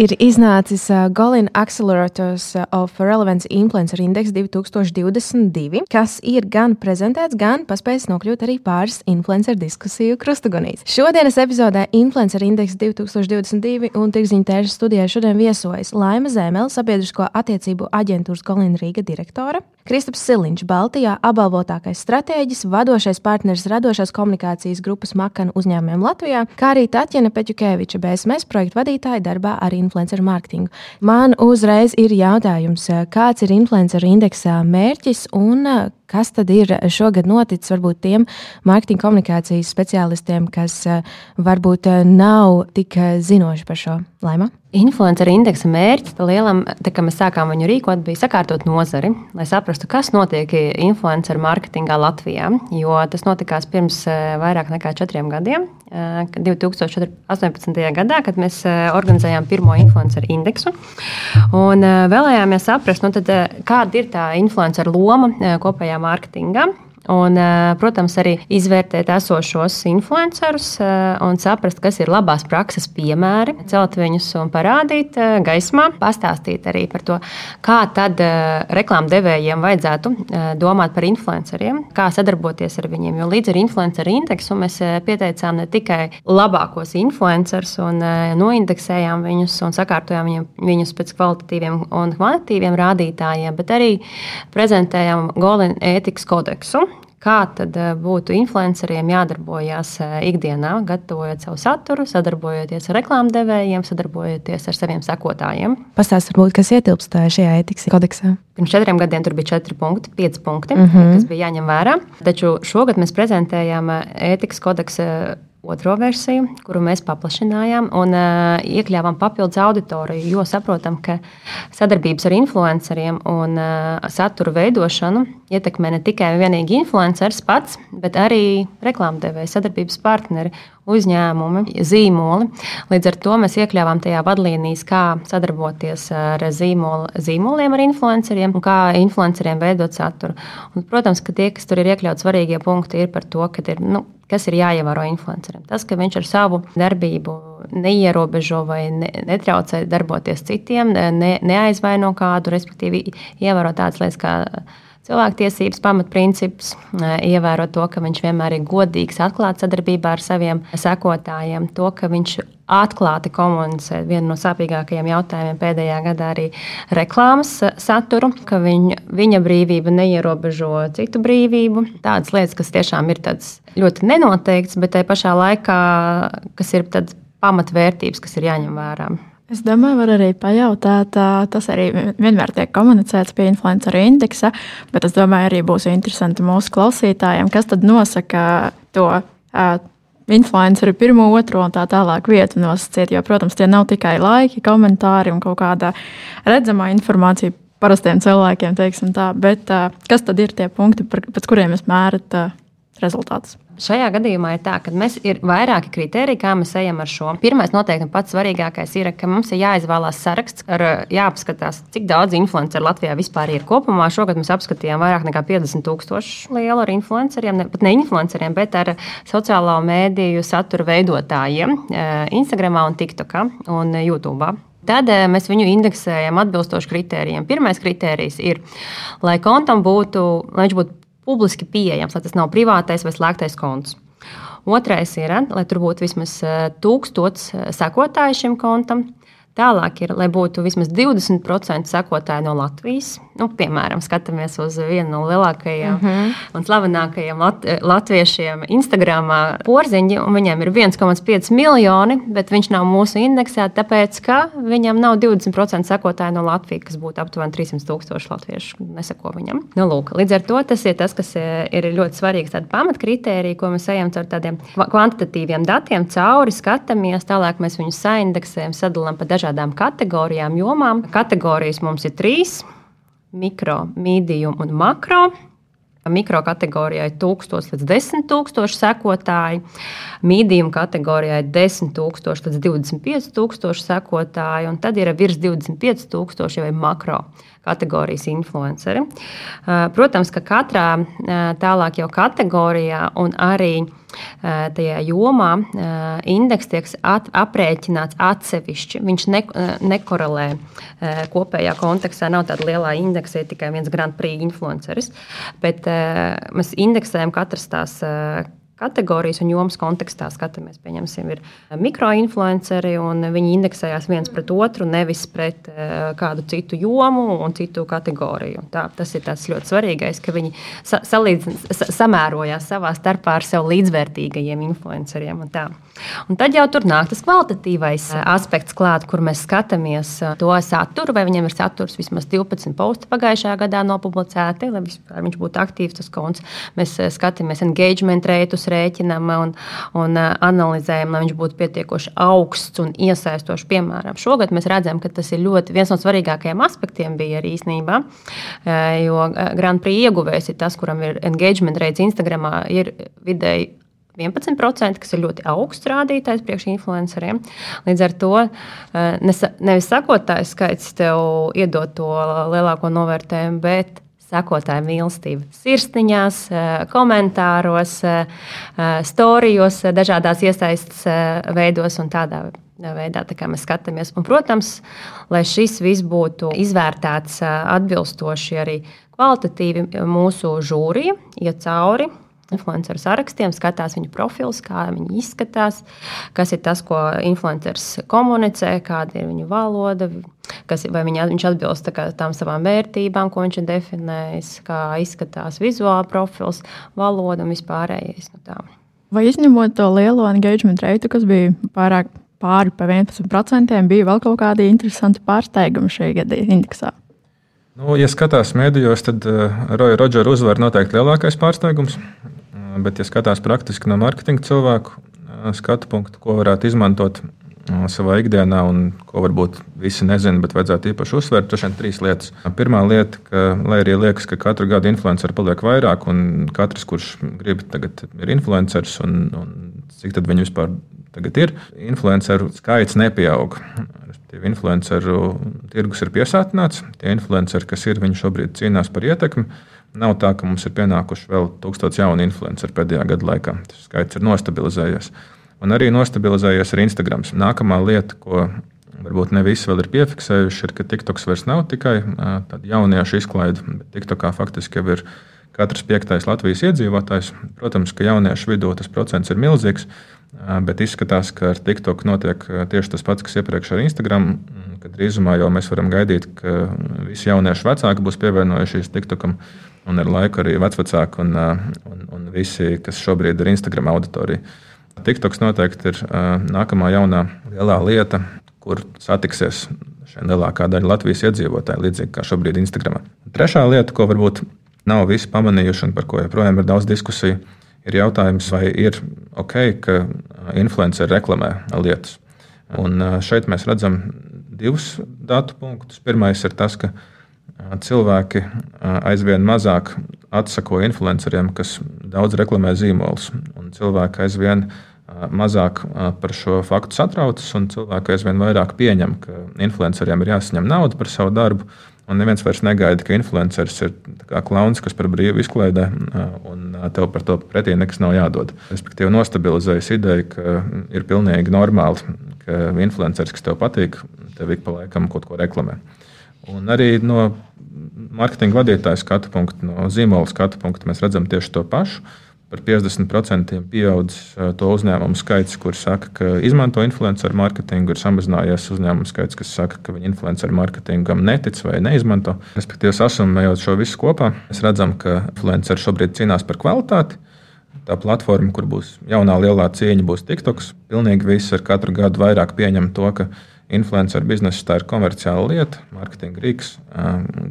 ir iznācis uh, Golin Accelerators of Relevance Influencer Index 2022, kas ir gan prezentēts, gan paspējis nokļūt arī pāris influencer diskusiju krustagonīs. Šodienas epizodē Influencer Index 2022 un Tirziņa tēža studijā šodien viesojas Laima Zēmela, sabiedrisko attiecību aģentūras Golina Rīga direktore, Kristaps Siliņš, Baltijā apbalvotākais stratēģis, vadošais partneris radošās komunikācijas grupas Makana uzņēmumiem Latvijā, kā arī Tatjana Peķukeviča, BSMS projektu vadītāja darbā ar influenceru mārketingu. Man uzreiz ir jautājums, kāds ir influenceru indeksa mērķis un kas tad ir šogad noticis varbūt tiem mārketinga komunikācijas speciālistiem, kas varbūt nav tik zinoši par šo laimu? Influencer indeksa mērķis lielam, tā, kad mēs sākām viņu rīkot, bija sakārtot nozari, lai saprastu, kas notiek influencer mārketingā Latvijā. Jo tas notikās pirms eh, vairāk nekā četriem gadiem, 2018. Eh, gadā, kad mēs eh, organizējām pirmo influencer indeksu. Un vēlējāmies saprast, nu tad, kāda ir tā influencer loma kopējā mārketingā. Un, protams, arī izvērtēt esošos influencerus un saprast, kas ir labās prakses piemēri, celt viņus un parādīt gaismā, pastāstīt arī par to, kā tad reklāmdevējiem vajadzētu domāt par influenceriem, kā sadarboties ar viņiem. Jo līdz ar influenceru indeksu mēs pieteicām ne tikai labākos influencerus un noindeksējām viņus un sakārtojām viņus pēc kvalitatīviem un kvantitīviem rādītājiem, bet arī prezentējām Golden ētikas kodeksu kā tad eh, būtu influenceriem jādarbojas eh, ikdienā, gatavojot savu saturu, sadarbojoties ar reklāmdevējiem, sadarbojoties ar saviem sekotājiem. Pastāstiet, varbūt, kas ietilpst eh, šajā etikas kodeksā. Pirms četriem gadiem tur bija četri punkti, pieci punkti, mm -hmm. kas bija jāņem vērā. Taču šogad mēs prezentējām etikas kodeksa otro versiju, kuru mēs paplašinājām un uh, iekļāvām papildus auditoriju, jo saprotam, ka sadarbības ar influenceriem un uh, satura veidošanu ietekmē ne tikai un vienīgi influenceris pats, bet arī reklāmdevēja sadarbības partneri, uzņēmumi, zīmoli. Līdz ar to mēs iekļāvām tajā vadlīnijas, kā sadarboties ar zīmoli, zīmoliem, ar influenceriem un kā influenceriem veidot saturu. Un, protams, ka tie, kas tur ir iekļauts, svarīgie punkti ir par to, ka ir. Nu, kas ir jāievēro influencerim. Tas, ka viņš ar savu darbību neierobežo vai ne, netraucē darboties citiem, ne, neaizvaino kādu, respektīvi, ievēro tādas lietas kā cilvēktiesības pamatprincips, ievēro to, ka viņš vienmēr ir godīgs, atklāts sadarbībā ar saviem sekotājiem, to, ka viņš atklāti komunicē vienu no sāpīgākajiem jautājumiem pēdējā gadā arī reklāmas saturu, ka viņa, viņa brīvība neierobežo citu brīvību. Tādas lietas, kas tiešām ir ļoti nenoteikts, bet tajā pašā laikā, kas ir pamatvērtības, kas ir jāņem vērā. Es domāju, var arī pajautāt, tas arī vienmēr tiek komunicēts pie influenceru indeksa, bet es domāju, arī būs interesanti mūsu klausītājiem, kas tad nosaka to influenceru pirmo, otro un tā tālāk vietu nosacīt. Jo, protams, tie nav tikai laiki, komentāri un kaut kāda redzama informācija parastiem cilvēkiem, teiksim tā, bet kas tad ir tie punkti, pēc kuriem jūs mērat rezultātus? Šajā gadījumā ir tā, ka mēs ir vairāki kriteriji, kā mēs ejam ar šo. Pirmais, noteikti pats svarīgākais ir, ka mums ir jāizvēlās saraksts, ar jāapskatās, cik daudz influenceru Latvijā vispār ir kopumā. Šogad mēs apskatījām vairāk nekā 50 tūkstošu lielu ar influenceriem, ne, pat ne influenceriem, bet ar sociālo mēdīju satura veidotājiem Instagram, TikTok un YouTube. Tad mēs viņu indeksējam atbilstoši kritērijiem. Pirmais kritērijs ir, lai kontam būtu, lai viņš būtu publiski pieejams, lai tas nav privātais vai slēgtais konts. Otrais ir, lai tur būtu vismaz eh, tūkstots eh, sekotāju šim kontam. Tālāk ir, lai būtu vismaz 20% sekotāji no Latvijas. Nu, piemēram, skatāmies uz vienu no lielākajiem uh mhm. -huh. un slavenākajiem lat latviešiem Instagram porziņi, un viņiem ir 1,5 miljoni, bet viņš nav mūsu indeksā, tāpēc, ka viņam nav 20% sekotāji no Latvijas, kas būtu aptuveni 300 tūkstoši latviešu. Nesako viņam. Nu, lūk, līdz ar to tas ir tas, kas ir ļoti svarīgs pamatkritērija, ko mēs ejam caur tādiem kvantitatīviem datiem cauri, skatāmies, tālāk mēs viņus saindeksējam, sadalām pa dažādiem dažādām kategorijām, jomām. Kategorijas mums ir trīs - mikro, medium un makro. Mikro kategorijai 1000 līdz 10 000 sekotāji, medium kategorijai 10 000 līdz 25 000 sekotāji, un tad ir virs 25 000 jau makro kategorijas influenceri. Protams, ka katrā tālāk jau kategorijā un arī tajā jomā indeks tiek aprēķināts atsevišķi. Viņš ne, nekorelē kopējā kontekstā. Nav tāda liela indeksa, ir tikai viens Grand Prix influenceris. Bet mēs indeksējam katras tās kategorijas un jomas kontekstā skatāmies. Pieņemsim, ir mikroinfluenceri, un viņi indeksējās viens pret otru, nevis pret uh, kādu citu jomu un citu kategoriju. Tā, tas ir ļoti svarīgais, ka viņi sa salīdz, sa samērojās savā starpā ar sev līdzvērtīgajiem influenceriem. Un tā. Un tad jau tur nāk tas kvalitatīvais aspekts, klāt, kur mēs skatāmies to saturu, vai viņam ir saturs vismaz 12 posti pagājušajā gadā nopublicēti, lai vispār viņš būtu aktīvs tas konts. Mēs skatāmies engagement reitus rēķinam un, un analizējam, lai viņš būtu pietiekoši augsts un iesaistošs. Piemēram, šogad mēs redzam, ka tas ir ļoti viens no svarīgākajiem aspektiem bija arī īstenībā, jo Grand Prix ieguvējs ir tas, kuram ir engagement rates Instagramā, ir vidēji 11%, kas ir ļoti augsts rādītājs priekš influenceriem. Līdz ar to nevis sakotājs skaits tev iedod to lielāko novērtējumu, bet sekotāju mīlestību. Sirsniņās, eh, komentāros, eh, eh, storijos, dažādās iesaistas veidos un tādā veidā tā mēs skatāmies. Un, protams, lai šis viss būtu izvērtēts atbilstoši arī kvalitatīvi, mūsu žūrija iet cauri influenceru sarakstiem, skatās viņu profilus, kā viņi izskatās, kas ir tas, ko influenceris komunicē, kāda ir viņu valoda, kas, vai viņa, viņš atbilst tā tām savām vērtībām, ko viņš ir definējis, kā izskatās vizuāla profils, valoda un vispārējais. No vai izņemot to lielo engagement reitu, kas bija pārāk pāri pa 11%, bija vēl kaut kādi interesanti pārsteigumi šajā gada indeksā? Nu, ja skatās mēdījos, tad uh, Roja Rodžera uzvara noteikti lielākais pārsteigums. Uh, bet, ja skatās praktiski no mārketinga cilvēku uh, skatu punktu, ko varētu izmantot savā ikdienā, un ko varbūt visi nezina, bet vajadzētu īpaši uzsvērt, tas ir trīs lietas. Pirmā lieta, ka, lai arī liekas, ka katru gadu influenceri paliek vairāk, un katrs, kurš grib, tagad ir influenceris, un, un cik tad viņi vispār ir, influenceru skaits nepieaug. Influenceru tirgus ir piesātināts. Tie influenceri, kas ir, viņi šobrīd cīnās par ietekmi. Nav tā, ka mums ir pienākuši vēl tūkstoši jaunu influenceru pēdējā gada laikā. Tas skaits ir nostabilizējies. Un arī nostabilizējies ar Instagram. Nākamā lieta, ko varbūt ne visi vēl ir piefiksējuši, ir, ka TikToks vairs nav tikai tāda jauniešu izklaide, bet TikTokā faktiski jau ir katrs piektais Latvijas iedzīvotājs. Protams, ka jauniešu vidū tas procents ir milzīgs. Bet izskatās, ka ar TikTok notiek tieši tas pats, kas iepriekš ar Instagram. Kad drīzumā jau mēs varam gaidīt, ka visi jaunieši vecāki būs pievienojušies TikTokam, un ar laiku arī vecāki un, un, un visi, kas šobrīd ir Instagram auditorija. TikToks noteikti ir nākamā jaunā lielā lieta, kur satiksies šī lielākā daļa Latvijas iedzīvotāju, līdzīgi kā šobrīd Instagram. Trešā lieta, ko varbūt nav visi pamanījuši un par ko joprojām ir daudz diskusiju, ir jautājums, vai ir ok, ka influenceri reklamē lietas. Un šeit mēs redzam divus datu punktus. Pirmais ir tas, ka cilvēki aizvien mazāk atsako influenceriem, kas daudz reklamē zīmolus. Cilvēki aizvien mazāk par šo faktu satraucas, un cilvēki aizvien vairāk pieņem, ka influenceriem ir jāsaņem nauda par savu darbu. Un neviens vairs negaida, ka influenceris ir klauns, kas par brīvu izklaidē, un tev par to pretī nekas nav jādod. Respektīvi, nostabilizējas ideja, ka ir pilnīgi normāli, ka influenceris, kas tev patīk, tev ik pa laikam kaut ko reklamē. Un arī no mārketinga vadītāja skatu punkta, no zīmola skatu punkta, mēs redzam tieši to pašu par 50% pieaudzis to uzņēmumu skaits, kurš saka, ka izmanto influenceru mārketingu, ir samazinājies uzņēmumu skaits, kas saka, ka viņi influenceru mārketingam netic vai neizmanto. Respektīvi, sasumējot šo visu kopā, mēs redzam, ka influenceri šobrīd cīnās par kvalitāti. Tā platforma, kur būs jaunā lielā cīņa, būs TikToks. Pilnīgi viss ar katru gadu vairāk pieņem to, ka influenceru biznesa tā ir komerciāla lieta, mārketinga rīks.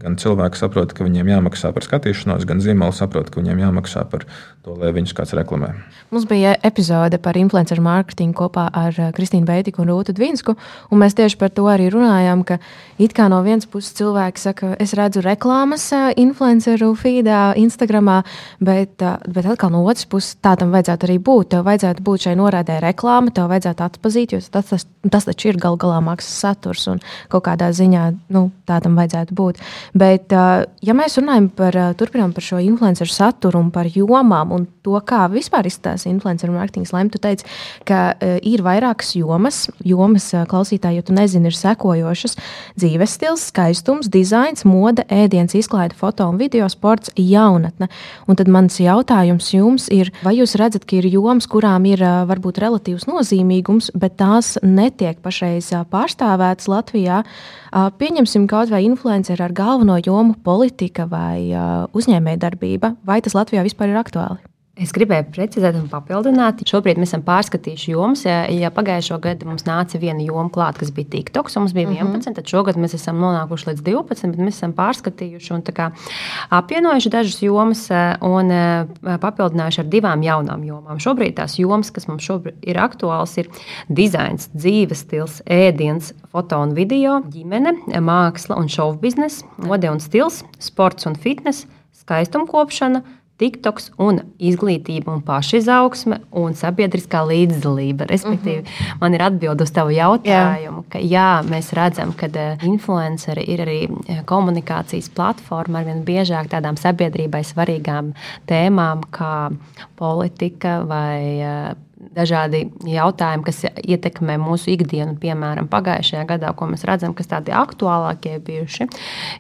Gan cilvēki saprot, ka viņiem jāmaksā par skatīšanos, gan zīmoli saprot, ka viņiem jāmaksā par to, lai viņus kāds reklamē. Mums bija epizode par influenceru mārketingu kopā ar Kristīnu Beitiku un Rūtu Dvinsku, un mēs tieši par to arī runājām, ka it kā no vienas puses cilvēki saka, es redzu reklāmas influenceru feedā, Instagramā, bet, bet atkal no otras puses tā tam vajadzētu arī būt. Tev vajadzētu būt šai norādē reklāma, tev vajadzētu atpazīt, jo tas, tas, tas taču ir gal galā maksas saturs un kaut kādā ziņā nu, tādam vajadzētu būt. Bet, ja mēs runājam par, turpinām par šo influenceru saturu un par jomām un to, kā vispār izskatās influenceru mārketings, Lem, tu teici, ka ir vairākas jomas, jomas klausītāji, jo tu nezini, ir sekojošas dzīves stils, skaistums, dizains, mode, ēdienas, izklaide, foto un video sports, jaunatne. Un tad mans jautājums jums ir, vai jūs redzat, ka ir jomas, kurām ir varbūt relatīvs nozīmīgums, bet tās netiek pašreiz pārstāvētas Latvijā. Pieņemsim kaut vai influenceri ar galveno jomu politika vai uzņēmējdarbība, vai tas Latvijā vispār ir aktuāli? Es gribēju precizēt un papildināt. Šobrīd mēs esam pārskatījuši jomas. Ja, ja pagājušo gadu mums nāca viena joma klāt, kas bija TikToks, un mums bija 11, mm -hmm. tad šogad mēs esam nonākuši līdz 12, bet mēs esam pārskatījuši un kā, apvienojuši dažas jomas un papildinājuši ar divām jaunām jomām. Šobrīd tās jomas, kas mums ir aktuāls, ir dizains, dzīves stils, ēdiens, foto un video, ģimene, māksla un šovu biznesa, mode un stils, sports un fitness, skaistumkopšana TikToks un izglītība un pašizaugsme un sabiedriskā līdzdalība. Respektīvi, mhm. -huh. man ir atbilde uz tavu jautājumu, jā. ka jā, mēs redzam, ka eh, influenceri ir arī eh, komunikācijas platforma ar vien biežāk tādām sabiedrībai svarīgām tēmām kā politika vai eh, dažādi jautājumi, kas ietekmē mūsu ikdienu. Piemēram, pagājušajā gadā, ko mēs redzam, kas tādi aktuālākie bijuši,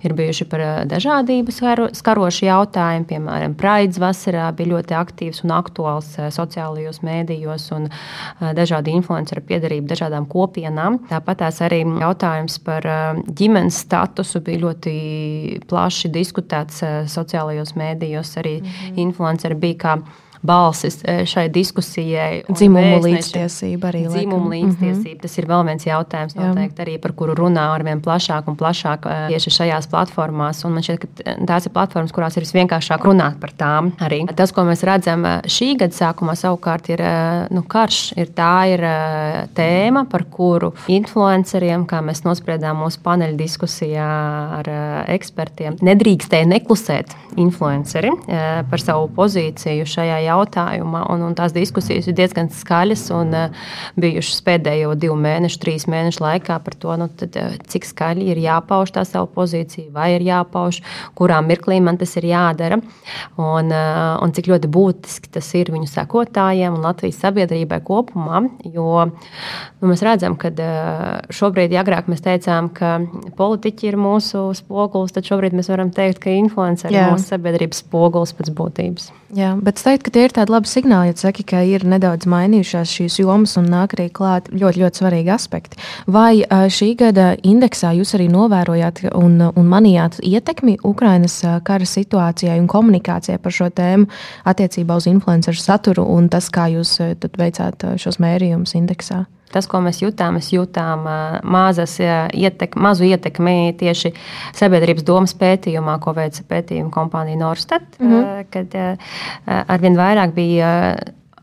ir bijuši par dažādības skaroši jautājumi. Piemēram, Praids vasarā bija ļoti aktīvs un aktuāls sociālajos mēdījos un dažādi influenceri piedarība dažādām kopienām. Tāpat arī jautājums par ģimenes statusu bija ļoti plaši diskutēts sociālajos mēdījos. Arī mm -hmm. influenceri bija kā balsis eh, šai diskusijai. Dzimumu līdztiesība arī. Dzimumu līdztiesība. Mm -hmm. Tas ir vēl viens jautājums, noteikti, arī par kuru runā ar vien plašāk un plašāk eh, tieši šajās platformās. Un man šķiet, ka tās ir platformas, kurās ir visvienkāršāk runāt par tām. Arī. Tas, ko mēs redzam eh, šī gada sākumā, savukārt ir nu, karš. Ir tā ir tēma, par kuru influenceriem, kā mēs nospriedām mūsu paneļa diskusijā ar ekspertiem, nedrīkstēja neklusēt influenceri par savu pozīciju šajā jautājumā jautājumā. Un, un tās diskusijas ir diezgan skaļas un uh, bijušas pēdējo divu mēnešu, trīs mēnešu laikā par to, nu, tad, uh, cik skaļi ir jāpauž tā savu pozīciju, vai ir jāpauž, kurā mirklī man tas ir jādara, un, uh, un cik ļoti būtiski tas ir viņu sekotājiem un Latvijas sabiedrībai kopumā. Jo nu, mēs redzam, ka šobrīd, ja agrāk mēs teicām, ka politiķi ir mūsu spogulis, tad šobrīd mēs varam teikt, ka influenceri ir mūsu sabiedrības spogulis pēc būtības. Jā, bet es teiktu, ka tie ir tādi labi signāli, ja saki, ka ir nedaudz mainījušās šīs jomas un nāk arī klāt ļoti, ļoti svarīgi aspekti. Vai šī gada indeksā jūs arī novērojāt un, un manījāt ietekmi Ukrainas kara situācijai un komunikācijai par šo tēmu attiecībā uz influenceru saturu un tas, kā jūs veicāt šos mērījumus indeksā? Tas, ko mēs jutām, mēs jutām mazas, ietek, mazu ietekmi tieši sabiedrības domas pētījumā, ko veica pētījuma kompānija Norstat, mm -hmm. kad arvien vairāk bija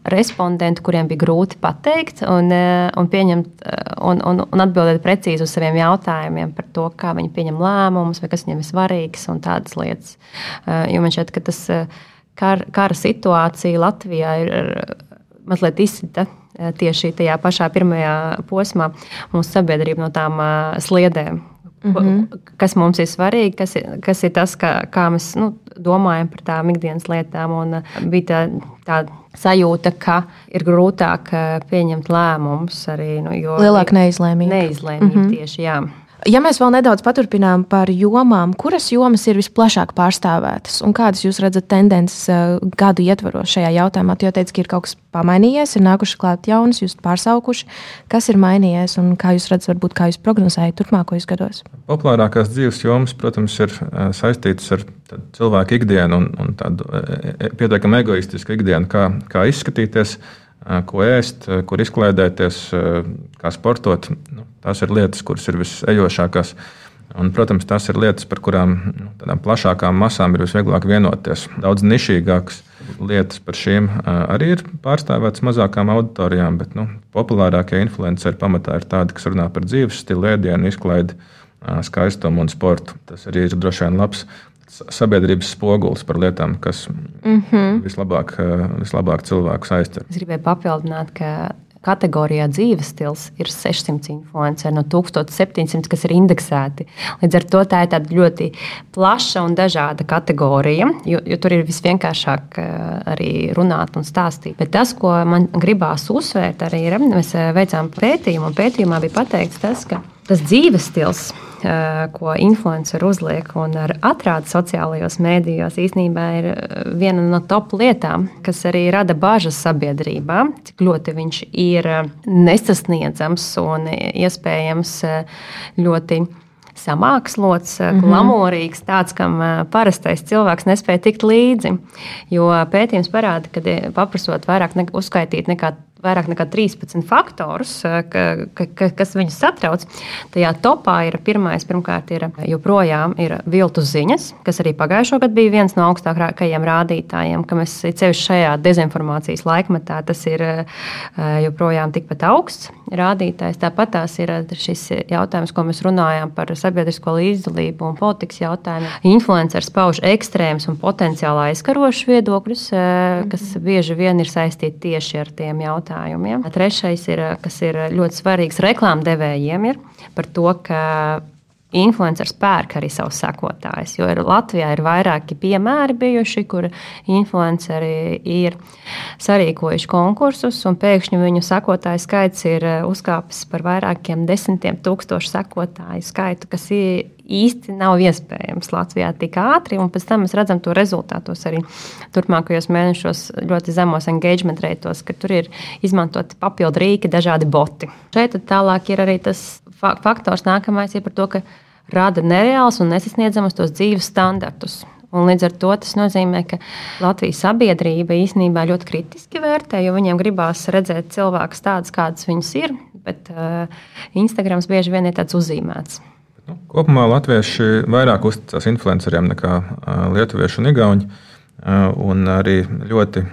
respondentu, kuriem bija grūti pateikt un, un, pieņemt, un, un, un atbildēt precīzi uz saviem jautājumiem par to, kā viņi pieņem lēmumus, vai kas viņiem ir svarīgs un tādas lietas. Jo man šķiet, ka tas kar, kara situācija Latvijā ir mazliet izsita tieši tajā pašā pirmajā posmā mūsu sabiedrība no tām eh, sliedēm. Mm -hmm. Kas mums ir svarīgi, kas ir, kas ir tas, kā, kā mēs nu, domājam par tām ikdienas lietām. Un eh, bija tā, tā sajūta, ka ir grūtāk pieņemt lēmumus arī. Nu, Lielāka neizlēmība. Neizlēmība mm -hmm. tieši jā. Ja mēs vēl nedaudz paturpinām par jomām, kuras jomas ir visplašāk pārstāvētas un kādas jūs redzat tendences eh, gadu ietvaros šajā jautājumā? Jūs teicāt, ka ir kaut kas pamainījies, ir nākuši klāt jaunas, jūs pārsaukuši. Kas ir mainījies un kā jūs redzat, varbūt kā jūs prognozējat turpmākajos gados? Populārākās dzīves jomas, protams, ir eh, saistītas ar cilvēku ikdienu un, un tādu eh, pietiekami egoistisku ikdienu, kā, kā izskatīties. Ko ēst, kur izklaidēties, kā sportot. Nu, tās ir lietas, kuras ir visejošākās. Un, protams, tas ir lietas, par kurām nu, plašākām masām ir visvieglāk vienoties. Daudz nišīgākas lietas par šīm arī ir pārstāvētas mazākām auditorijām, bet nu, populārākie influenceri pamatā ir tādi, kas runā par dzīves stilu, ēdienu, izklaidi, skaistumu un sportu. Tas arī ir droši vien labs sabiedrības spogulis par lietām, kas mm -hmm. vislabāk, vislabāk cilvēkus aizķer. Es gribēju papildināt, ka kategorijā dzīves stils ir 600 influenceri no 1700, kas ir indeksēti. Līdz ar to tā ir ļoti plaša un dažāda kategorija, jo, jo tur ir visvienkāršāk arī runāt un stāstīt. Bet tas, ko man gribās uzsvērt, arī ir, mēs veicām pētījumu, un pētījumā bija pateikts tas, ka tas dzīves stils ko influenceri uzliek un atrāda sociālajos mēdījos, īstenībā ir viena no top lietām, kas arī rada bažas sabiedrībā, cik ļoti viņš ir nesasniedzams un iespējams ļoti samākslots, -hmm. glamūrīgs, tāds, kam parastais cilvēks nespēja tikt līdzi. Jo pētījums parāda, ka paprasot vairāk ne, uzskaitīt nekā vairāk nekā 13 faktorus, eh, ka, ka, kas viņus satrauc. Tajā topā ir pirmais, pirmkārt, ir joprojām ir viltu ziņas, kas arī pagājušo gadu bija viens no augstākajiem rādītājiem, ka mēs ceļš šajā dezinformācijas laikmetā tas ir eh, joprojām tikpat augsts rādītājs. Tāpat tās ir šis jautājums, ko mēs runājām par sabiedrisko līdzdalību un politikas jautājumu. Influenceris pauž ekstrēmus un potenciāli aizkarošus viedokļus, eh, kas bieži vien ir saistīti tieši ar tiem jautājumiem. Trešais, ir, kas ir ļoti svarīgs reklāmdevējiem, ir par to, ka influenceris pērk arī savus sekotājus. Jo ir, Latvijā ir vairāki piemēri bijuši, kur influenceri ir sarīkojuši konkursus, un pēkšņi viņu sekotāju skaits ir eh, uzkāpis par vairākiem desmitiem tūkstošu sekotāju skaitu, kas īsti nav iespējams Latvijā tik ātri. Pēc tam mēs redzam to rezultātos arī turpmākajos mēnešos ļoti zemos engagement reitos, ka tur ir izmantoti papildu rīki, dažādi boti. Šeit tālāk ir arī tas faktors nākamais ir par to, ka rada nereāls un nesasniedzamus tos dzīves standartus. Un līdz ar to tas nozīmē, ka Latvijas sabiedrība īstenībā ļoti kritiski vērtē, jo viņiem gribās redzēt cilvēkus tādus, kādas viņas ir, bet uh, Instagrams bieži vien ir tāds uzzīmēts. Nu, kopumā latvieši vairāk uzticas influenceriem nekā uh, lietuvieši un igauni. Uh, un arī ļoti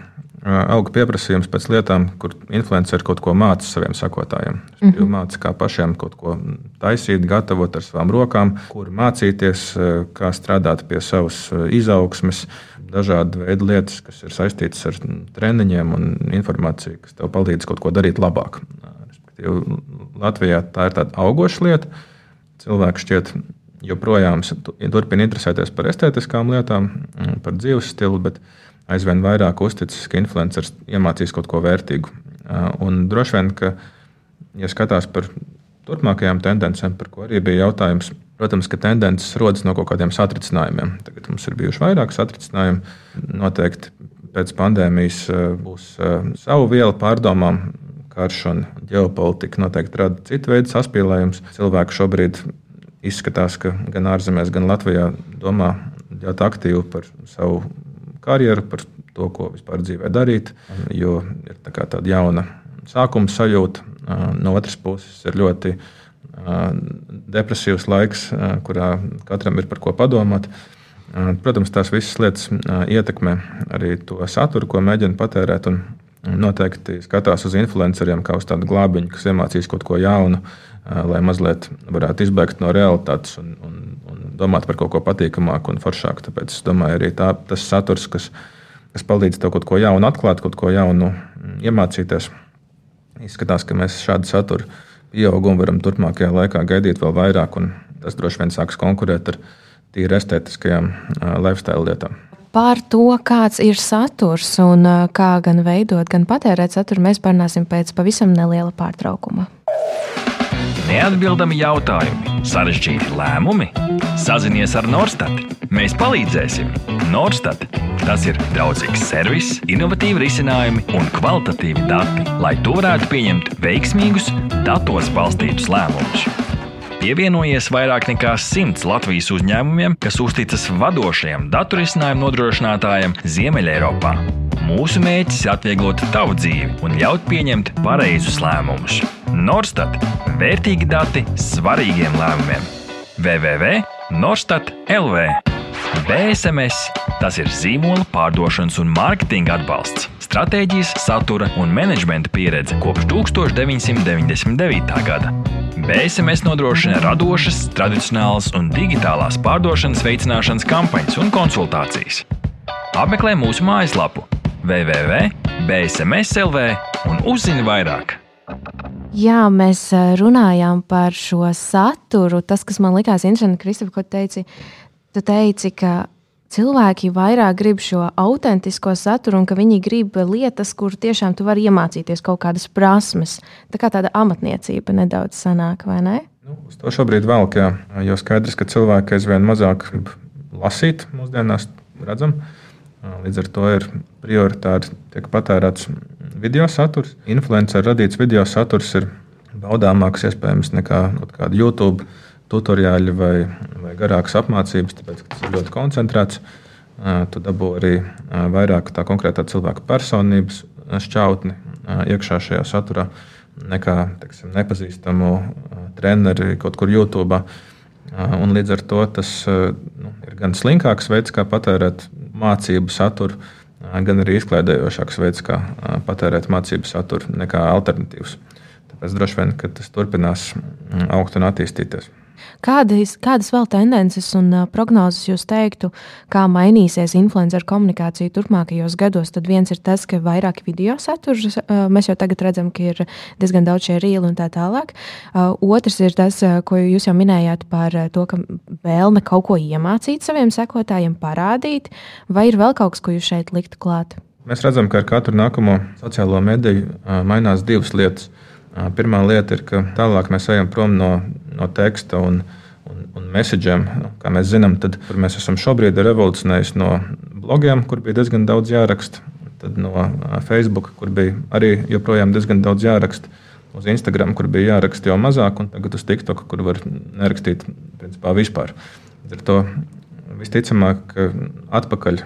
auga pieprasījums pēc lietām, kur influenceri kaut ko māca saviem sakotājiem. Mm -hmm. Māca, kā pašiem kaut ko taisīt, gatavot ar savām rokām, kur mācīties, kā strādāt pie savas izaugsmes, dažādi veidi lietas, kas ir saistītas ar treniņiem un informāciju, kas tev palīdz kaut ko darīt labāk. Respektīvi, Latvijā tā ir tāda augoša lieta. Cilvēki šķiet joprojām turpina interesēties par estētiskām lietām, par dzīves stilu, bet aizvien vairāk uzticas, ka influenceris iemācīs kaut ko vērtīgu. Un droši vien, ka, ja skatās par turpmākajām tendencēm, par ko arī bija jautājums, protams, ka tendences rodas no kaut kādiem satricinājumiem. Tagad mums ir bijuši vairāk satricinājumu. Noteikti pēc pandēmijas būs savu vielu pārdomām. Karš un ģeopolitika noteikti rada citu veidu saspīlējumus. Cilvēki šobrīd izskatās, ka gan ārzemēs, gan Latvijā domā ļoti aktīvi par savu karjeru, par to, ko vispār dzīvē darīt. Jo ir tā tāda jauna sākuma sajūta. No otras puses, ir ļoti depresīvs laiks, kurā katram ir par ko padomāt. Protams, tās visas lietas ietekmē arī to saturu, ko mēģina patērēt. Noteikti skatās uz influenceriem kā uz tādu glābiņu, kas iemācīs kaut ko jaunu, lai mazliet varētu izbēgt no realitātes un, un, un domāt par kaut ko patīkamāku un foršāku. Tāpēc es domāju, arī tā, tas saturs, kas, kas palīdz tev kaut ko jaunu atklāt, kaut ko jaunu mm, iemācīties. Izskatās, ka mēs šādu saturu pieaugumu varam turpmākajā laikā gaidīt vēl vairāk, un tas droši vien sāks konkurēt ar tīri estētiskajām lifestyle lietām. Par to, kāds ir saturs un kā gan veidot, gan patērēt saturu, mēs parunāsim pēc pavisam neliela pārtraukuma. Neatbildami jautājumi, sarežģīti lēmumi. Sazinies ar Norstat. Mēs palīdzēsim. Norstat. Tas ir draudzīgs servis, innovatīvi risinājumi un kvalitatīvi dati, lai tu varētu pieņemt veiksmīgus, datos balstītus lēmumus. Pievienojies vairāk nekā simts Latvijas uzņēmumiem, kas uzticas vadošajiem datorisinājumu nodrošinātājiem Ziemeļ-Eiropā. Mūsu mērķis ir atvieglot tavu dzīvi un ļaut pieņemt pareizus lēmumus. Norstat - vērtīgi dati svarīgiem lēmumiem. www.norstat LV BSMS tas ir zīmola pārdošanas un mārketinga atbalsts, stratēģijas, satura un menedžmenta pieredze kopš 1999. gada. BSMS nodrošina radošas, tradicionālas un digitālās pārdošanas veicināšanas kampaņas un konsultācijas. Apmeklē mūsu mājaslapu www.bsmslv un uzzini vairāk. Jā, mēs eh, runājām par šo saturu. Tas, kas man likās interesanti, Kristof, ko teici, tu teici, ka cilvēki vairāk grib šo autentisko saturu un ka viņi grib lietas, kur tiešām tu vari iemācīties kaut kādas prasmes. Tā kā tāda amatniecība nedaudz sanāk, vai ne? Nu, uz to šobrīd vēl, jā, jo skaidrs, ka cilvēki aizvien mazāk grib lasīt mūsdienās, redzam. Līdz ar to ir prioritāri tiek patērēts video saturs. Influencer radīts video saturs ir baudāmāks iespējams nekā kāda YouTube tutoriāļi vai, vai garākas apmācības, tāpēc tas ir ļoti koncentrēts. Tu dabū arī vairāk tā konkrētā cilvēka personības šķautni iekšā šajā saturā nekā teiksim, nepazīstamu treneri kaut kur YouTube. Un līdz ar to tas nu, ir gan slinkāks veids, kā patērēt mācību saturu, gan arī izklaidējošāks veids, kā patērēt mācību saturu, nekā alternatīvs. Tāpēc droši vien tas turpinās augt un attīstīties. Kādas, kādas vēl tendences un prognozes jūs teiktu, kā mainīsies influenceru komunikācija turpmākajos gados? Tad viens ir tas, ka vairāk video saturs, mēs jau tagad redzam, ka ir diezgan daudz šie rīli un tā tālāk. Otrs ir tas, ko jūs jau minējāt par to, ka vēlme kaut ko iemācīt saviem sekotājiem, parādīt, vai ir vēl kaut kas, ko jūs šeit liktu klāt? Mēs redzam, ka ar katru nākamo sociālo mediju mainās divas lietas. Pirmā lieta ir, ka tālāk mēs ejam prom no, no teksta un, un, un message'iem. Kā mēs zinām, tad mēs esam šobrīd revolucionējuši no blogiem, kur bija diezgan daudz jāraksta, tad no Facebook, kur bija arī joprojām diezgan daudz jāraksta, uz Instagram, kur bija jāraksta jau mazāk, un tagad uz TikTok, kur var nerakstīt principā vispār. Ar to visticamāk, atpakaļ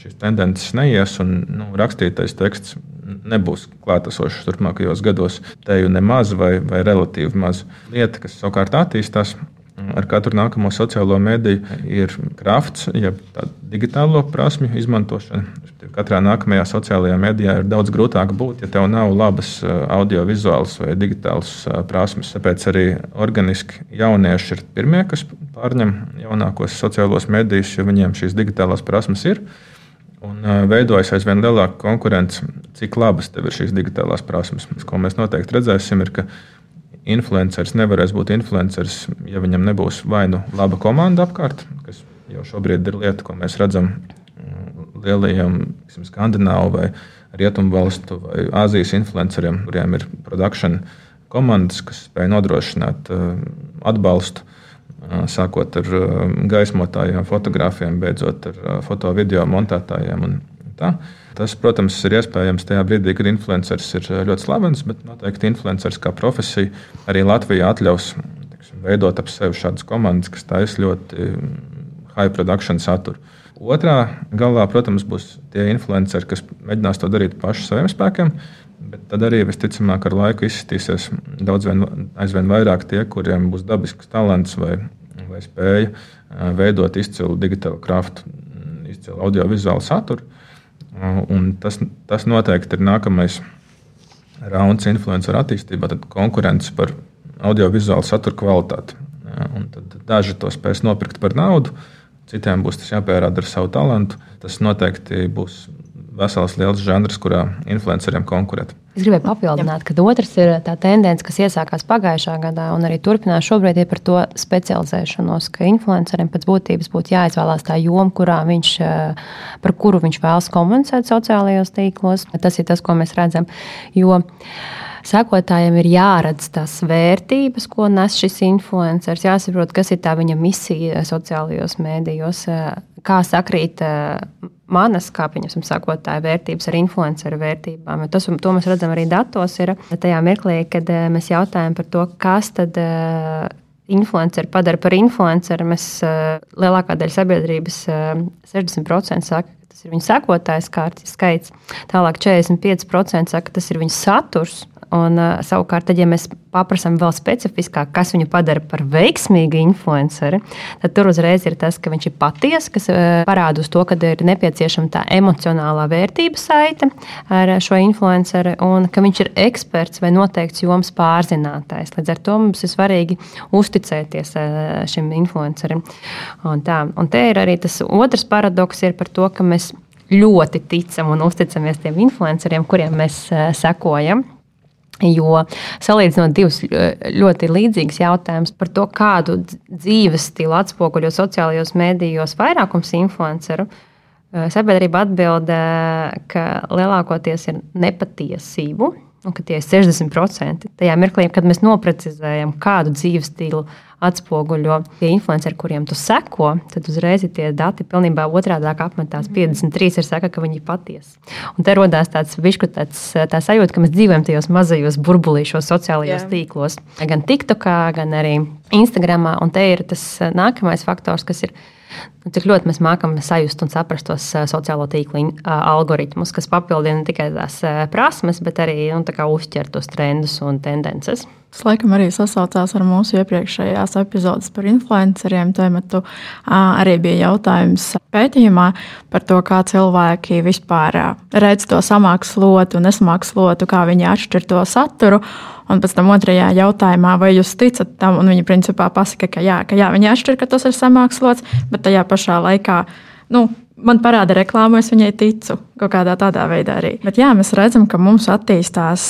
šīs tendences neies, un nu, rakstītais teksts nebūs klātesošs turpmākajos gados. Te jau nemaz vai, vai relatīvi maz. Lieta, kas savukārt attīstās ar katru nākamo sociālo mediju, ir krafts, jeb digitālo prasmju izmantošana. Katrā nākamajā sociālajā medijā ir daudz grūtāk būt, ja tev nav labas audio-vizuālas vai digitālas prasmes. Tāpēc arī organiski jaunieši ir pirmie, kas pārņem jaunākos sociālos medijus, jo viņiem šīs digitālās prasmes ir. Un veidojas aizvien lielāka konkurence, cik labas tev ir šīs digitālās prasmes. Ko mēs noteikti redzēsim, ir, ka influenceris nevarēs būt influenceris, ja viņam nebūs vai nu laba komanda apkārt, kas jau šobrīd ir lieta, ko mēs redzam lielajiem skandināvu vai rietumu valstu vai Āzijas influenceriem, kuriem ir produkcijas komandas, kas spēj nodrošināt atbalstu sākot ar gaismotājiem, fotografiem, beidzot ar foto-video montētājiem. Tas, protams, ir iespējams tajā brīdī, kad influenceris ir ļoti slavens, bet noteikti influenceris kā profesija arī Latvijā atļaus tiksim, veidot ap sevi šādas komandas, kas taisa ļoti high production saturu. Otrā galā, protams, būs tie influenceri, kas mēģinās to darīt paši saviem spēkiem. Bet tad arī visticamāk ar laiku izskatīsies daudz vien, aizvien vairāk tie, kuriem būs dabisks talants vai, vai spēja veidot izcilu digitālu kraftu, izcilu audiovizuālu saturu. Un tas, tas noteikti ir nākamais rauns influenceru attīstībā, tad konkurence par audiovizuālu saturu kvalitāti. Daži to spēs nopirkt par naudu, citiem būs tas jāpierāda ar savu talantu. Tas noteikti būs vesels liels žanrs, kurā influenceriem konkurēt. Es gribēju papildināt, ka otrs ir tā tendence, kas iesākās pagājušā gadā un arī turpinās šobrīd, ir par to specializēšanos, ka influencerim pēc būtības būtu jāizvēlās tā joma, kurā viņš, eh, par kuru viņš vēlas komunicēt sociālajos tīklos. Tas ir tas, ko mēs redzam. Jo sekotājiem ir jāredz tās vērtības, ko nes šis influenceris. Jāsaprot, kas ir tā viņa misija sociālajos mēdījos, kā sakrīt manas, kā pieņemsim, sakotāja vērtības ar influenceru vērtībām. Tas, to mēs redzam arī datos, ir tajā mirklī, kad mēs jautājam par to, kas tad influenceri padara par influenceru. Mēs lielākā daļa sabiedrības 60% saka, ka tas ir viņu sekotāju skaits. Tālāk 45% saka, ka tas ir viņu saturs. Un, uh, savukārt, tad, ja mēs paprasām vēl specifiskāk, kas viņu padara par veiksmīgu influenceri, tad tur uzreiz ir tas, ka viņš ir patiess, kas uh, parāda uz to, ka ir nepieciešama tā emocionālā vērtība saite ar šo influenceri, un ka viņš ir eksperts vai noteikts joms pārzinātājs. Līdz ar to mums ir svarīgi uzticēties uh, šim influencerim. Un tā, un te ir arī tas otrs paradoks par to, ka mēs ļoti ticam un uzticamies tiem influenceriem, kuriem mēs sekojam. Jo salīdzinot divus ļoti līdzīgus jautājumus par to, kādu dzīves stilu atspoguļo sociālajos mēdījos vairākums influenceru, sabiedrība atbild, ka lielākoties ir nepatiesību un ka tie ir 60%. Tajā mirklī, kad mēs noprecizējam, kādu dzīves stilu atspoguļo tie influenceri, kuriem tu seko, tad uzreiz tie dati pilnībā otrādi apmetās. 53 ir saka, ka viņi ir patiesi. Un te radās tāds višku tāds, tā sajūta, ka mēs dzīvojam tajos mazajos burbulīšos sociālajos Jā. tīklos. Gan TikTokā, gan arī Instagramā. Un te ir tas nākamais faktors, kas ir Nu, cik ļoti mēs mākam sajust un saprast tos sociālo tīklu algoritmus, kas papildina ne tikai tās prasmes, bet arī nu, uzķer tos trendus un tendences. Tas laikam arī sasaucās ar mūsu iepriekšējās epizodes par influenceriem. Tēmatu arī bija jautājums pētījumā par to, kā cilvēki vispār redz to samākslotu un nesmākslotu, kā viņi atšķir to saturu. Un pēc tam otrajā jautājumā, vai jūs ticat tam, un viņi principā pasaka, ka jā, ka jā viņi atšķir, ka tas ir samākslots, bet tajā pašā laikā. Nu, man parāda reklāmu, es viņai ticu. Kaut kādā tādā veidā arī. Bet jā, mēs redzam, ka mums attīstās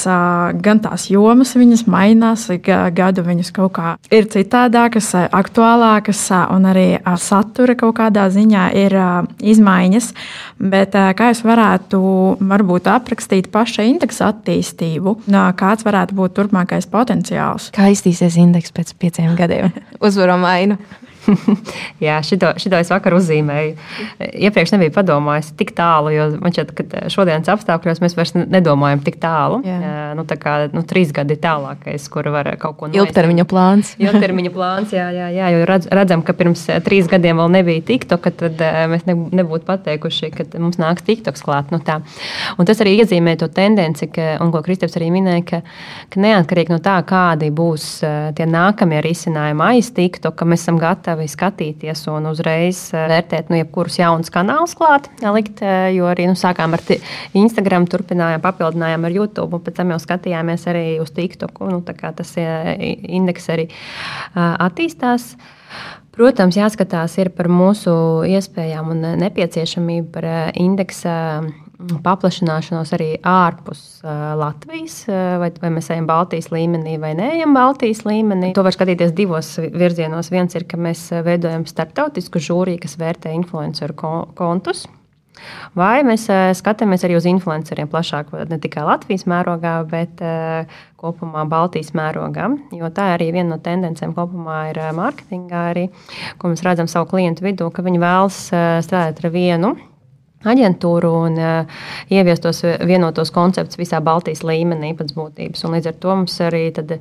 gan tās jomas, viņas mainās, gadu viņas kaut kā ir citādākas, aktuālākas, un arī satura kaut kādā ziņā ir izmaiņas. Bet kā jūs varētu varbūt aprakstīt paša indeksa attīstību, kāds varētu būt turpmākais potenciāls? Kā iztīsies indeks pēc pieciem gadiem? Uzvaram ainu. Jā, šito, šito es vakar uzzīmēju. Iepriekš nebiju padomājis tik tālu, jo man šķiet, ka šodienas apstākļos mēs vairs nedomājam tik tālu. Jā. Nu, tā kā nu, trīs gadi ir tālākais, kur var kaut ko noiet. Ilgtermiņa plāns. Ilgtermiņa plāns, jā, jā, jā, jo redz, redzam, ka pirms trīs gadiem vēl nebija TikTok, tad mēs ne, nebūtu pateikuši, ka mums nāks TikToks klāt. Nu, tā. un tas arī iezīmē to tendenci, ka, un ko Kristaps arī minēja, ka, ka neatkarīgi no tā, kādi būs tie nākamie risinājumi aiz TikTok, ka mēs esam gatavi gatavi skatīties un uzreiz eh, vērtēt, nu, jebkurus jaunus kanālus klāt, likt, eh, jo arī nu, sākām ar Instagram, turpinājām, papildinājām ar YouTube, un pēc tam jau skatījāmies arī uz TikTok. Nu, tas eh, indeks arī attīstās. Protams, jāskatās par mūsu iespējām un nepieciešamību par indeksa paplašināšanos arī ārpus uh, Latvijas, vai, vai mēs ejam Baltijas līmenī vai neejam Baltijas līmenī. To var skatīties divos virzienos. Viens ir, ka mēs veidojam starptautisku žūriju, kas vērtē influenceru kontus. Vai mēs skatāmies arī uz influenceriem plašāk, ne tikai Latvijas mērogā, bet kopumā Baltijas mērogā. Jo tā arī viena no tendencēm kopumā ir mārketingā, arī, ko mēs redzam savu klientu vidū, ka viņi vēlas strādāt ar vienu aģentūru un uh, ieviest tos vienotos konceptus visā Baltijas līmenī pēc būtības. Un līdz ar to mums arī, tad,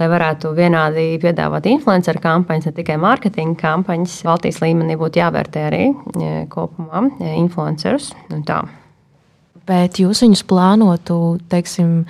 lai varētu vienādi piedāvāt influenceru kampaņas, ne tikai mārketinga kampaņas, Baltijas līmenī būtu jāvērtē arī uh, kopumā influencerus. Bet jūs viņus plānotu, teiksim,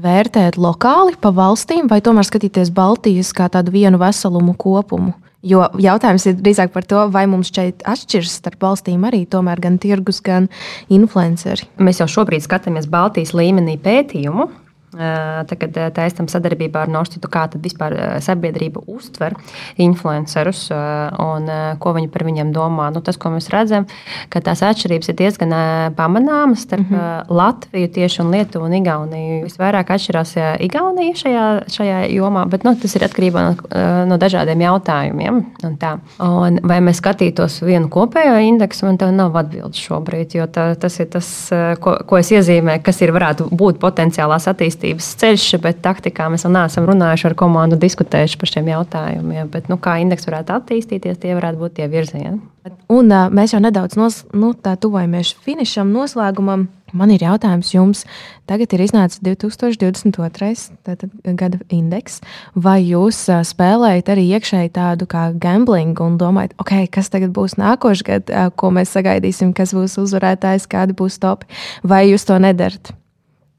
vērtēt lokāli pa valstīm, vai tomēr skatīties Baltijas kā tādu vienu veselumu kopumu? Jo jautājums ir drīzāk par to, vai mums šeit atšķiras starp valstīm arī tomēr gan tirgus, gan influenceri. Mēs jau šobrīd skatāmies Baltijas līmenī pētījumu Tagad taisam sadarbībā ar Norstitu, kā tad vispār sabiedrība uztver influencerus un ko viņi par viņiem domā. Nu, tas, ko mēs redzam, ka tās atšķirības ir diezgan pamanāmas starp mm -hmm. Latviju tieši un Lietuvu un Igauniju. Visvairāk atšķirās Igaunija šajā, šajā jomā, bet nu, tas ir atkarībā no, no dažādiem jautājumiem. Un tā. un vai mēs skatītos vienu kopējo indeksu, man te nav atbildes šobrīd, jo tā, tas ir tas, ko, ko es iezīmēju, kas ir varētu būt potenciālās attīstības attīstības ceļš, bet taktikā mēs vēl neesam runājuši ar komandu, diskutējuši par šiem jautājumiem. Bet, nu, kā indeks varētu attīstīties, tie varētu būt tie virzieni. Un, uh, mēs jau nedaudz nos, nu, tuvojamies finišam, noslēgumam. Man ir jautājums jums. Tagad ir iznācis 2022. gada indeks. Vai jūs spēlējat arī iekšēji tādu kā gamblingu un domājat, ok, kas tagad būs nākošais gads, ko mēs sagaidīsim, kas būs uzvarētājs, kādi būs topi? Vai jūs to nedarat?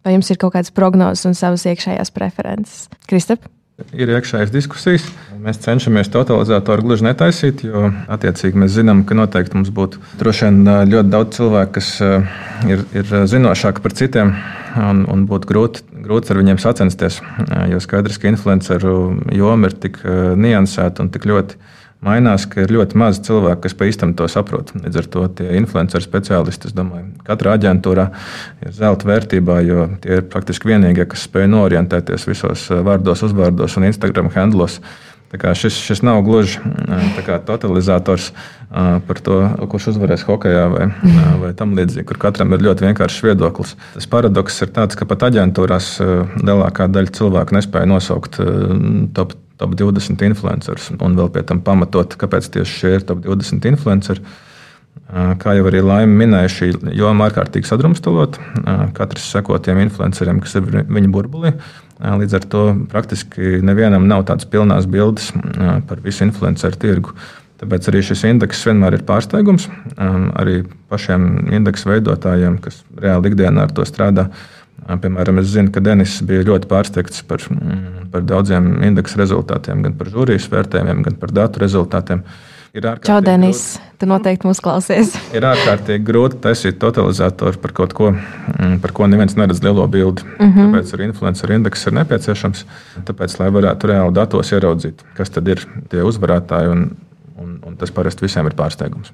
Vai jums ir kaut kādas prognozes un savas iekšējās preferences? Kristap? Ir iekšējas diskusijas. Mēs cenšamies totalizatoru gluži netaisīt, jo attiecīgi mēs zinām, ka noteikti mums būtu droši vien ļoti daudz cilvēku, kas ir, ir zinošāki par citiem, un, un būtu grūti, grūti ar viņiem sacensties. Jo skaidrs, ka influenceru joma ir tik niansēta un tik ļoti mainās, ka ir ļoti maz cilvēku, kas pa īstam to saprot. Līdz ar to tie influenceru speciālisti, es domāju, katrā aģentūrā ir zelta vērtībā, jo tie ir praktiski vienīgie, kas spēj norientēties visos eh, vārdos, uzvārdos un Instagram handlos. Šis, šis nav gluži eh, totalizators eh, par to, kurš uzvarēs hokeja vai, vai tam līdzīgi, kur katram ir ļoti vienkāršs viedoklis. Tas paradoks ir tāds, ka pat aģentūrās lielākā daļa cilvēku nespēja nosaukt top top 20 influencerus un vēl pie tam pamatot, kāpēc tieši šie ir top 20 influenceri. Kā jau arī Laima minēja, šī joma ārkārtīgi sadrumstalot. Katrs seko tiem influenceriem, kas ir viņa burbulī. Līdz ar to praktiski nevienam nav tādas pilnās bildes par visu influenceru tirgu. Tāpēc arī šis indeks vienmēr ir pārsteigums. Arī pašiem indeksu veidotājiem, kas reāli ikdienā ar to strādā, Piemēram, es zinu, ka Denis bija ļoti pārsteigts par, mm, par daudziem indeksu rezultātiem, gan par žūrijas vērtējumiem, gan par datu rezultātiem. Čau, Denis! Grūti, tu noteikti mūs klausies. ir ārkārtīgi grūti taisīt totalizatoru par kaut ko, mm, par ko neviens neredz lielo bildi. Mm -hmm. Tāpēc arī influencer indeks ir nepieciešams. Tāpēc, lai varētu reāli datos ieraudzīt, kas tad ir tie uzvarētāji, un, un, un tas parasti visiem ir pārsteigums.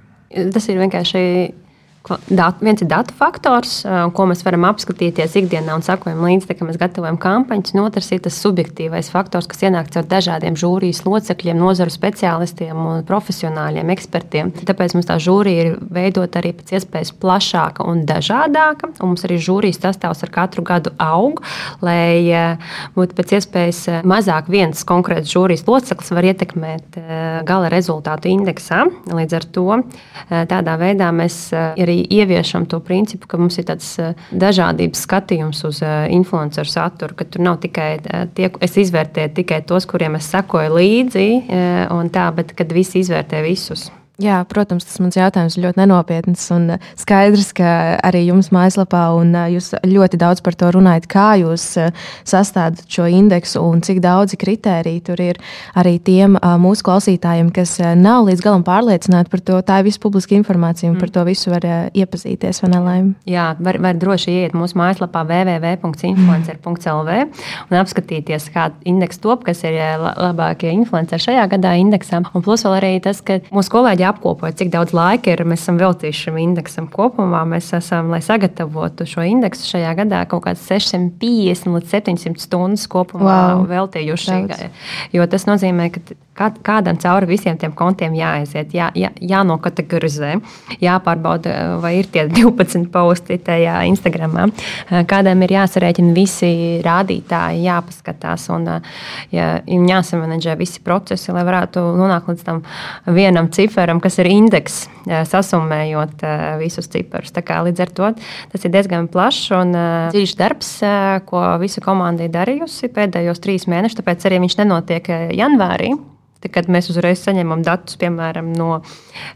Tas ir vienkārši Dat, viens ir datu faktors, ko mēs varam apskatīties ikdienā un sakojam līdzi, kad mēs gatavojam kampaņas. Un otrs ir tas subjektīvais faktors, kas ienāk caur dažādiem žūrijas locekļiem, nozaru speciālistiem un profesionāļiem, ekspertiem. Tāpēc mums tā žūrija ir veidota arī pēc iespējas plašāka un dažādāka. Un mums arī žūrijas sastāvs ar katru gadu aug, lai būtu pēc iespējas mazāk viens konkrēts žūrijas loceklis var ietekmēt gala rezultātu indeksā. Līdz ar to tādā veidā mēs ir arī ieviešam to principu, ka mums ir tāds eh, dažādības skatījums uz eh, influenceru saturu, ka tur nav tikai eh, tie, es izvērtēju tikai tos, kuriem es sekoju līdzi, un tā, bet kad visi izvērtē visus. Jā, protams, tas mans jautājums ir ļoti nenopietns. Un skaidrs, ka arī jums mājaslapā, un jūs ļoti daudz par to runājat, kā jūs sastādāt šo indeksu un cik daudzi kriteriji tur ir arī tiem mūsu klausītājiem, kas nav līdz galam pārliecināti par to. Tā ir visa publiska informācija, un par to visu var iepazīties. Jā, var, var droši iet mūsu mājaslapā www.influencer.lv un apskatīties, kāda indeksa top, kas ir labākie influenceri šajā gadā indeksā. Un plus vēl arī tas, ka mūsu kolēģi apkopot, cik daudz laika ir, mēs esam veltījuši šim indeksam kopumā. Mēs esam, lai sagatavotu šo indeksu šajā gadā, kaut kāds 650 līdz 700 stundas kopumā wow. veltījuši. Daudz. Jo tas nozīmē, ka kādam cauri visiem tiem kontiem jāaiziet, jā, jā, jānokategorizē, jāpārbauda, vai ir tie 12 posti tajā Instagramā. Kādam ir jāsarēķina visi rādītāji, jāpaskatās un jā, jāsamanģē visi procesi, lai varētu nonākt līdz tam vienam ciferam, kas ir indeks, sasummējot visus ciparus. Līdz ar to tas ir diezgan plašs un dziļš darbs, ko visa komanda ir darījusi pēdējos trīs mēnešus. Tāpēc arī viņš nenotiek janvārī. Kad mēs uzreiz saņemam datus, piemēram, no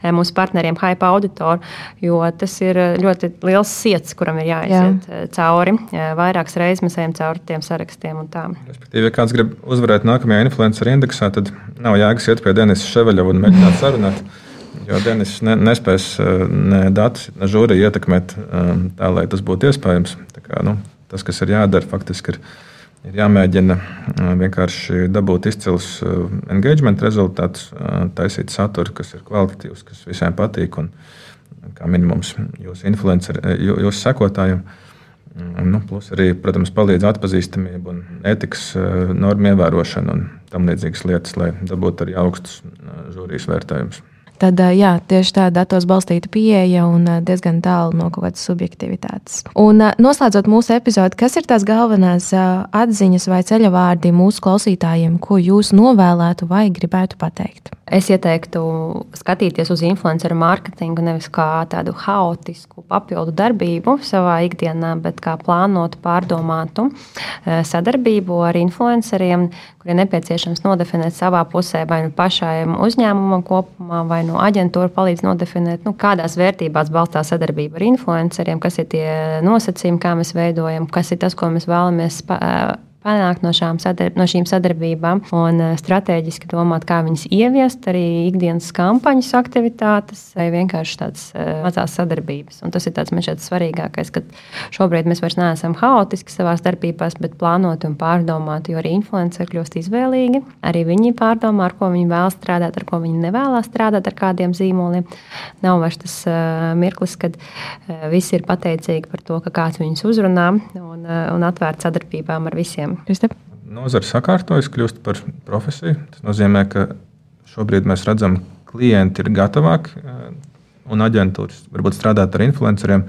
mūsu partneriem Hype Auditor, jo tas ir ļoti liels sirds, kuram ir jāiziet Jā. cauri. Vairākas reizes mēs ejam cauri tiem sarakstiem. Respektīvi, ja kāds grib uzvarēt nākamajā influenceru indeksā, tad nav jēgas iet pie Denisa Ševeļova un mēģināt sarunāt. Jo Denis ne, nespēs eh, ne datus, ne žūriju ietekmēt eh, tā, lai tas būtu iespējams. Kā, nu, tas, kas ir jādara, faktiski ir, ir jāmēģina eh, vienkārši dabūt izcils engagement rezultātus, taisīt saturu, kas ir kvalitatīvs, kas visiem patīk. Un, kā minimums jūsu influenceriem, jūsu sekotājiem. Nu, plus arī, protams, palīdz atpazīstamība un etikas normu ievērošana un tam līdzīgas lietas, lai dabūtu arī augstus žūrijas vērtējumus tad jā, tieši tā datos balstīta pieeja un diezgan tālu no kaut kādas subjektivitātes. Un noslēdzot mūsu epizodi, kas ir tās galvenās atziņas vai ceļavārdi mūsu klausītājiem, ko jūs novēlētu vai gribētu pateikt? Es ieteiktu skatīties uz influenceru mārketingu nevis kā tādu haotisku papildu darbību savā ikdienā, bet kā plānotu, pārdomātu eh, sadarbību ar influenceriem, kuriem nepieciešams nodefinēt savā pusē vai nu pašai uzņēmumam kopumā, vai no nu aģentūra palīdz nodefinēt, nu, kādās vērtībās balstās sadarbība ar influenceriem, kas ir tie nosacījumi, kā mēs veidojam, kas ir tas, ko mēs vēlamies panākt no, sadarb no šīm sadarbībām un eh, strateģiski domāt, kā viņas ieviest arī ikdienas kampaņas aktivitātes vai vienkārši tādas uh, mazās sadarbības. Un tas ir tāds man šķiet svarīgākais, ka šobrīd mēs vairs neesam haotiski savā darbībās, bet plānoti un pārdomāti, jo arī influenceri kļūst izvēlīgi. Arī viņi pārdomā, ar ko viņi vēlas strādāt, ar ko viņi nevēlas strādāt, ar kādiem zīmoliem. Nav vairs tas uh, mirklis, kad uh, visi ir pateicīgi par to, ka kāds viņus uzrunā un, uh, un atvērt sadarbībām ar visiem. Kristap? Nozara sakārtojas, kļūst par profesiju. Tas nozīmē, ka šobrīd mēs redzam, ka klienti ir gatavāki eh, un aģentūras varbūt strādāt ar influenceriem,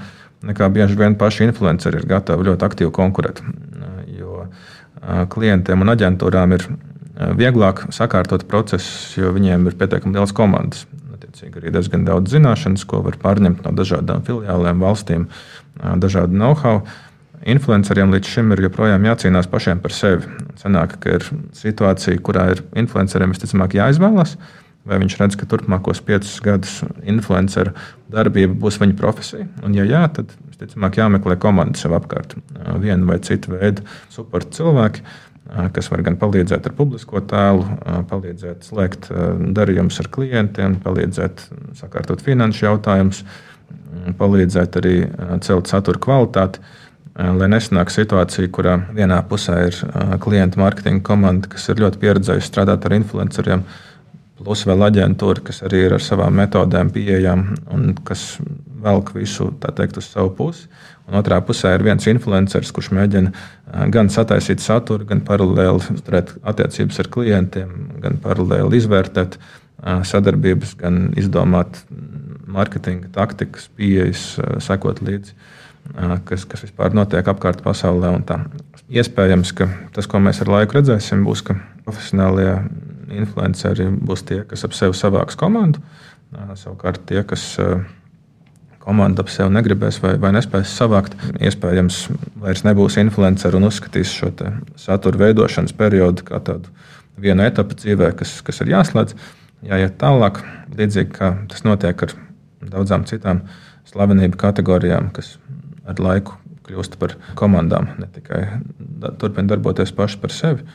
nekā bieži vien paši influenceri ir gatavi ļoti aktīvi konkurēt. Eh, jo eh, klientiem un aģentūrām ir vieglāk sakārtot procesus, jo viņiem ir pietiekami liels komandas. Attiecīgi arī diezgan daudz zināšanas, ko var pārņemt no dažādām filiālēm, valstīm, dažādu know-how. Influenceriem līdz šim ir joprojām jācīnās pašiem par sevi. Sanāk, ka ir situācija, kurā ir influenceriem visticamāk jāizvēlas, vai viņš redz, ka turpmākos piecus gadus influenceru darbība būs viņa profesija. Un, ja jā, tad visticamāk jāmeklē komanda sev apkārt. Vienu vai citu veidu supporta cilvēki, kas var gan palīdzēt ar publisko tēlu, palīdzēt slēgt darījumus ar klientiem, palīdzēt sakārtot finanšu jautājumus, palīdzēt arī celt satura kvalitāti. Eh, lai nesanāk situācija, kurā vienā pusē ir eh, klienta mārketinga komanda, kas ir ļoti pieredzējusi strādāt ar influenceriem, plus vēl aģentūra, kas arī ir ar savām metodēm pieejama un kas velk visu teikt, uz savu pusi. Un otrā pusē ir viens influenceris, kurš mēģina eh, gan sataisīt saturu, gan paralēli turēt attiecības ar klientiem, gan paralēli izvērtēt sadarbības, gan izdomāt mārketinga taktikas, pieejas, sekot līdzi kas, kas vispār notiek apkārt pasaulē. Iespējams, ka tas, ko mēs ar laiku redzēsim, būs, ka profesionālie influenceri būs tie, kas ap sevi savāks komandu. Savukārt tie, kas komanda ap sevi negribēs vai, vai nespēs savākt, iespējams, vairs nebūs influenceri un uzskatīs šo satura veidošanas periodu kā tādu vienu etapu dzīvē, kas, kas ir jāslēdz. Jāiet tālāk, līdzīgi kā tas notiek ar daudzām citām slavenību kategorijām, kas ar laiku kļūst par komandām, ne tikai turpina darboties paši par sevi.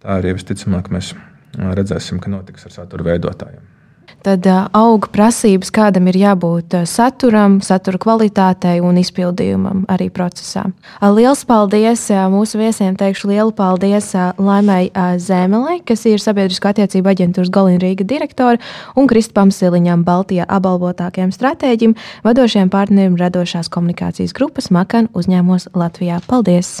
Tā arī visticamāk mēs redzēsim, ka notiks ar satura veidotājiem tad aug prasības, kādam ir jābūt saturam, satura kvalitātei un izpildījumam arī procesā. Liels paldies mūsu viesiem! Teikšu lielu paldies Laimai Zēmelei, kas ir sabiedrisko attiecību aģentūras Galina Rīga direktore, un Kristpam Siliņam, Baltijā apbalvotākajam stratēģim, vadošajam partnerim radošās komunikācijas grupas Makan uzņēmumos Latvijā. Paldies!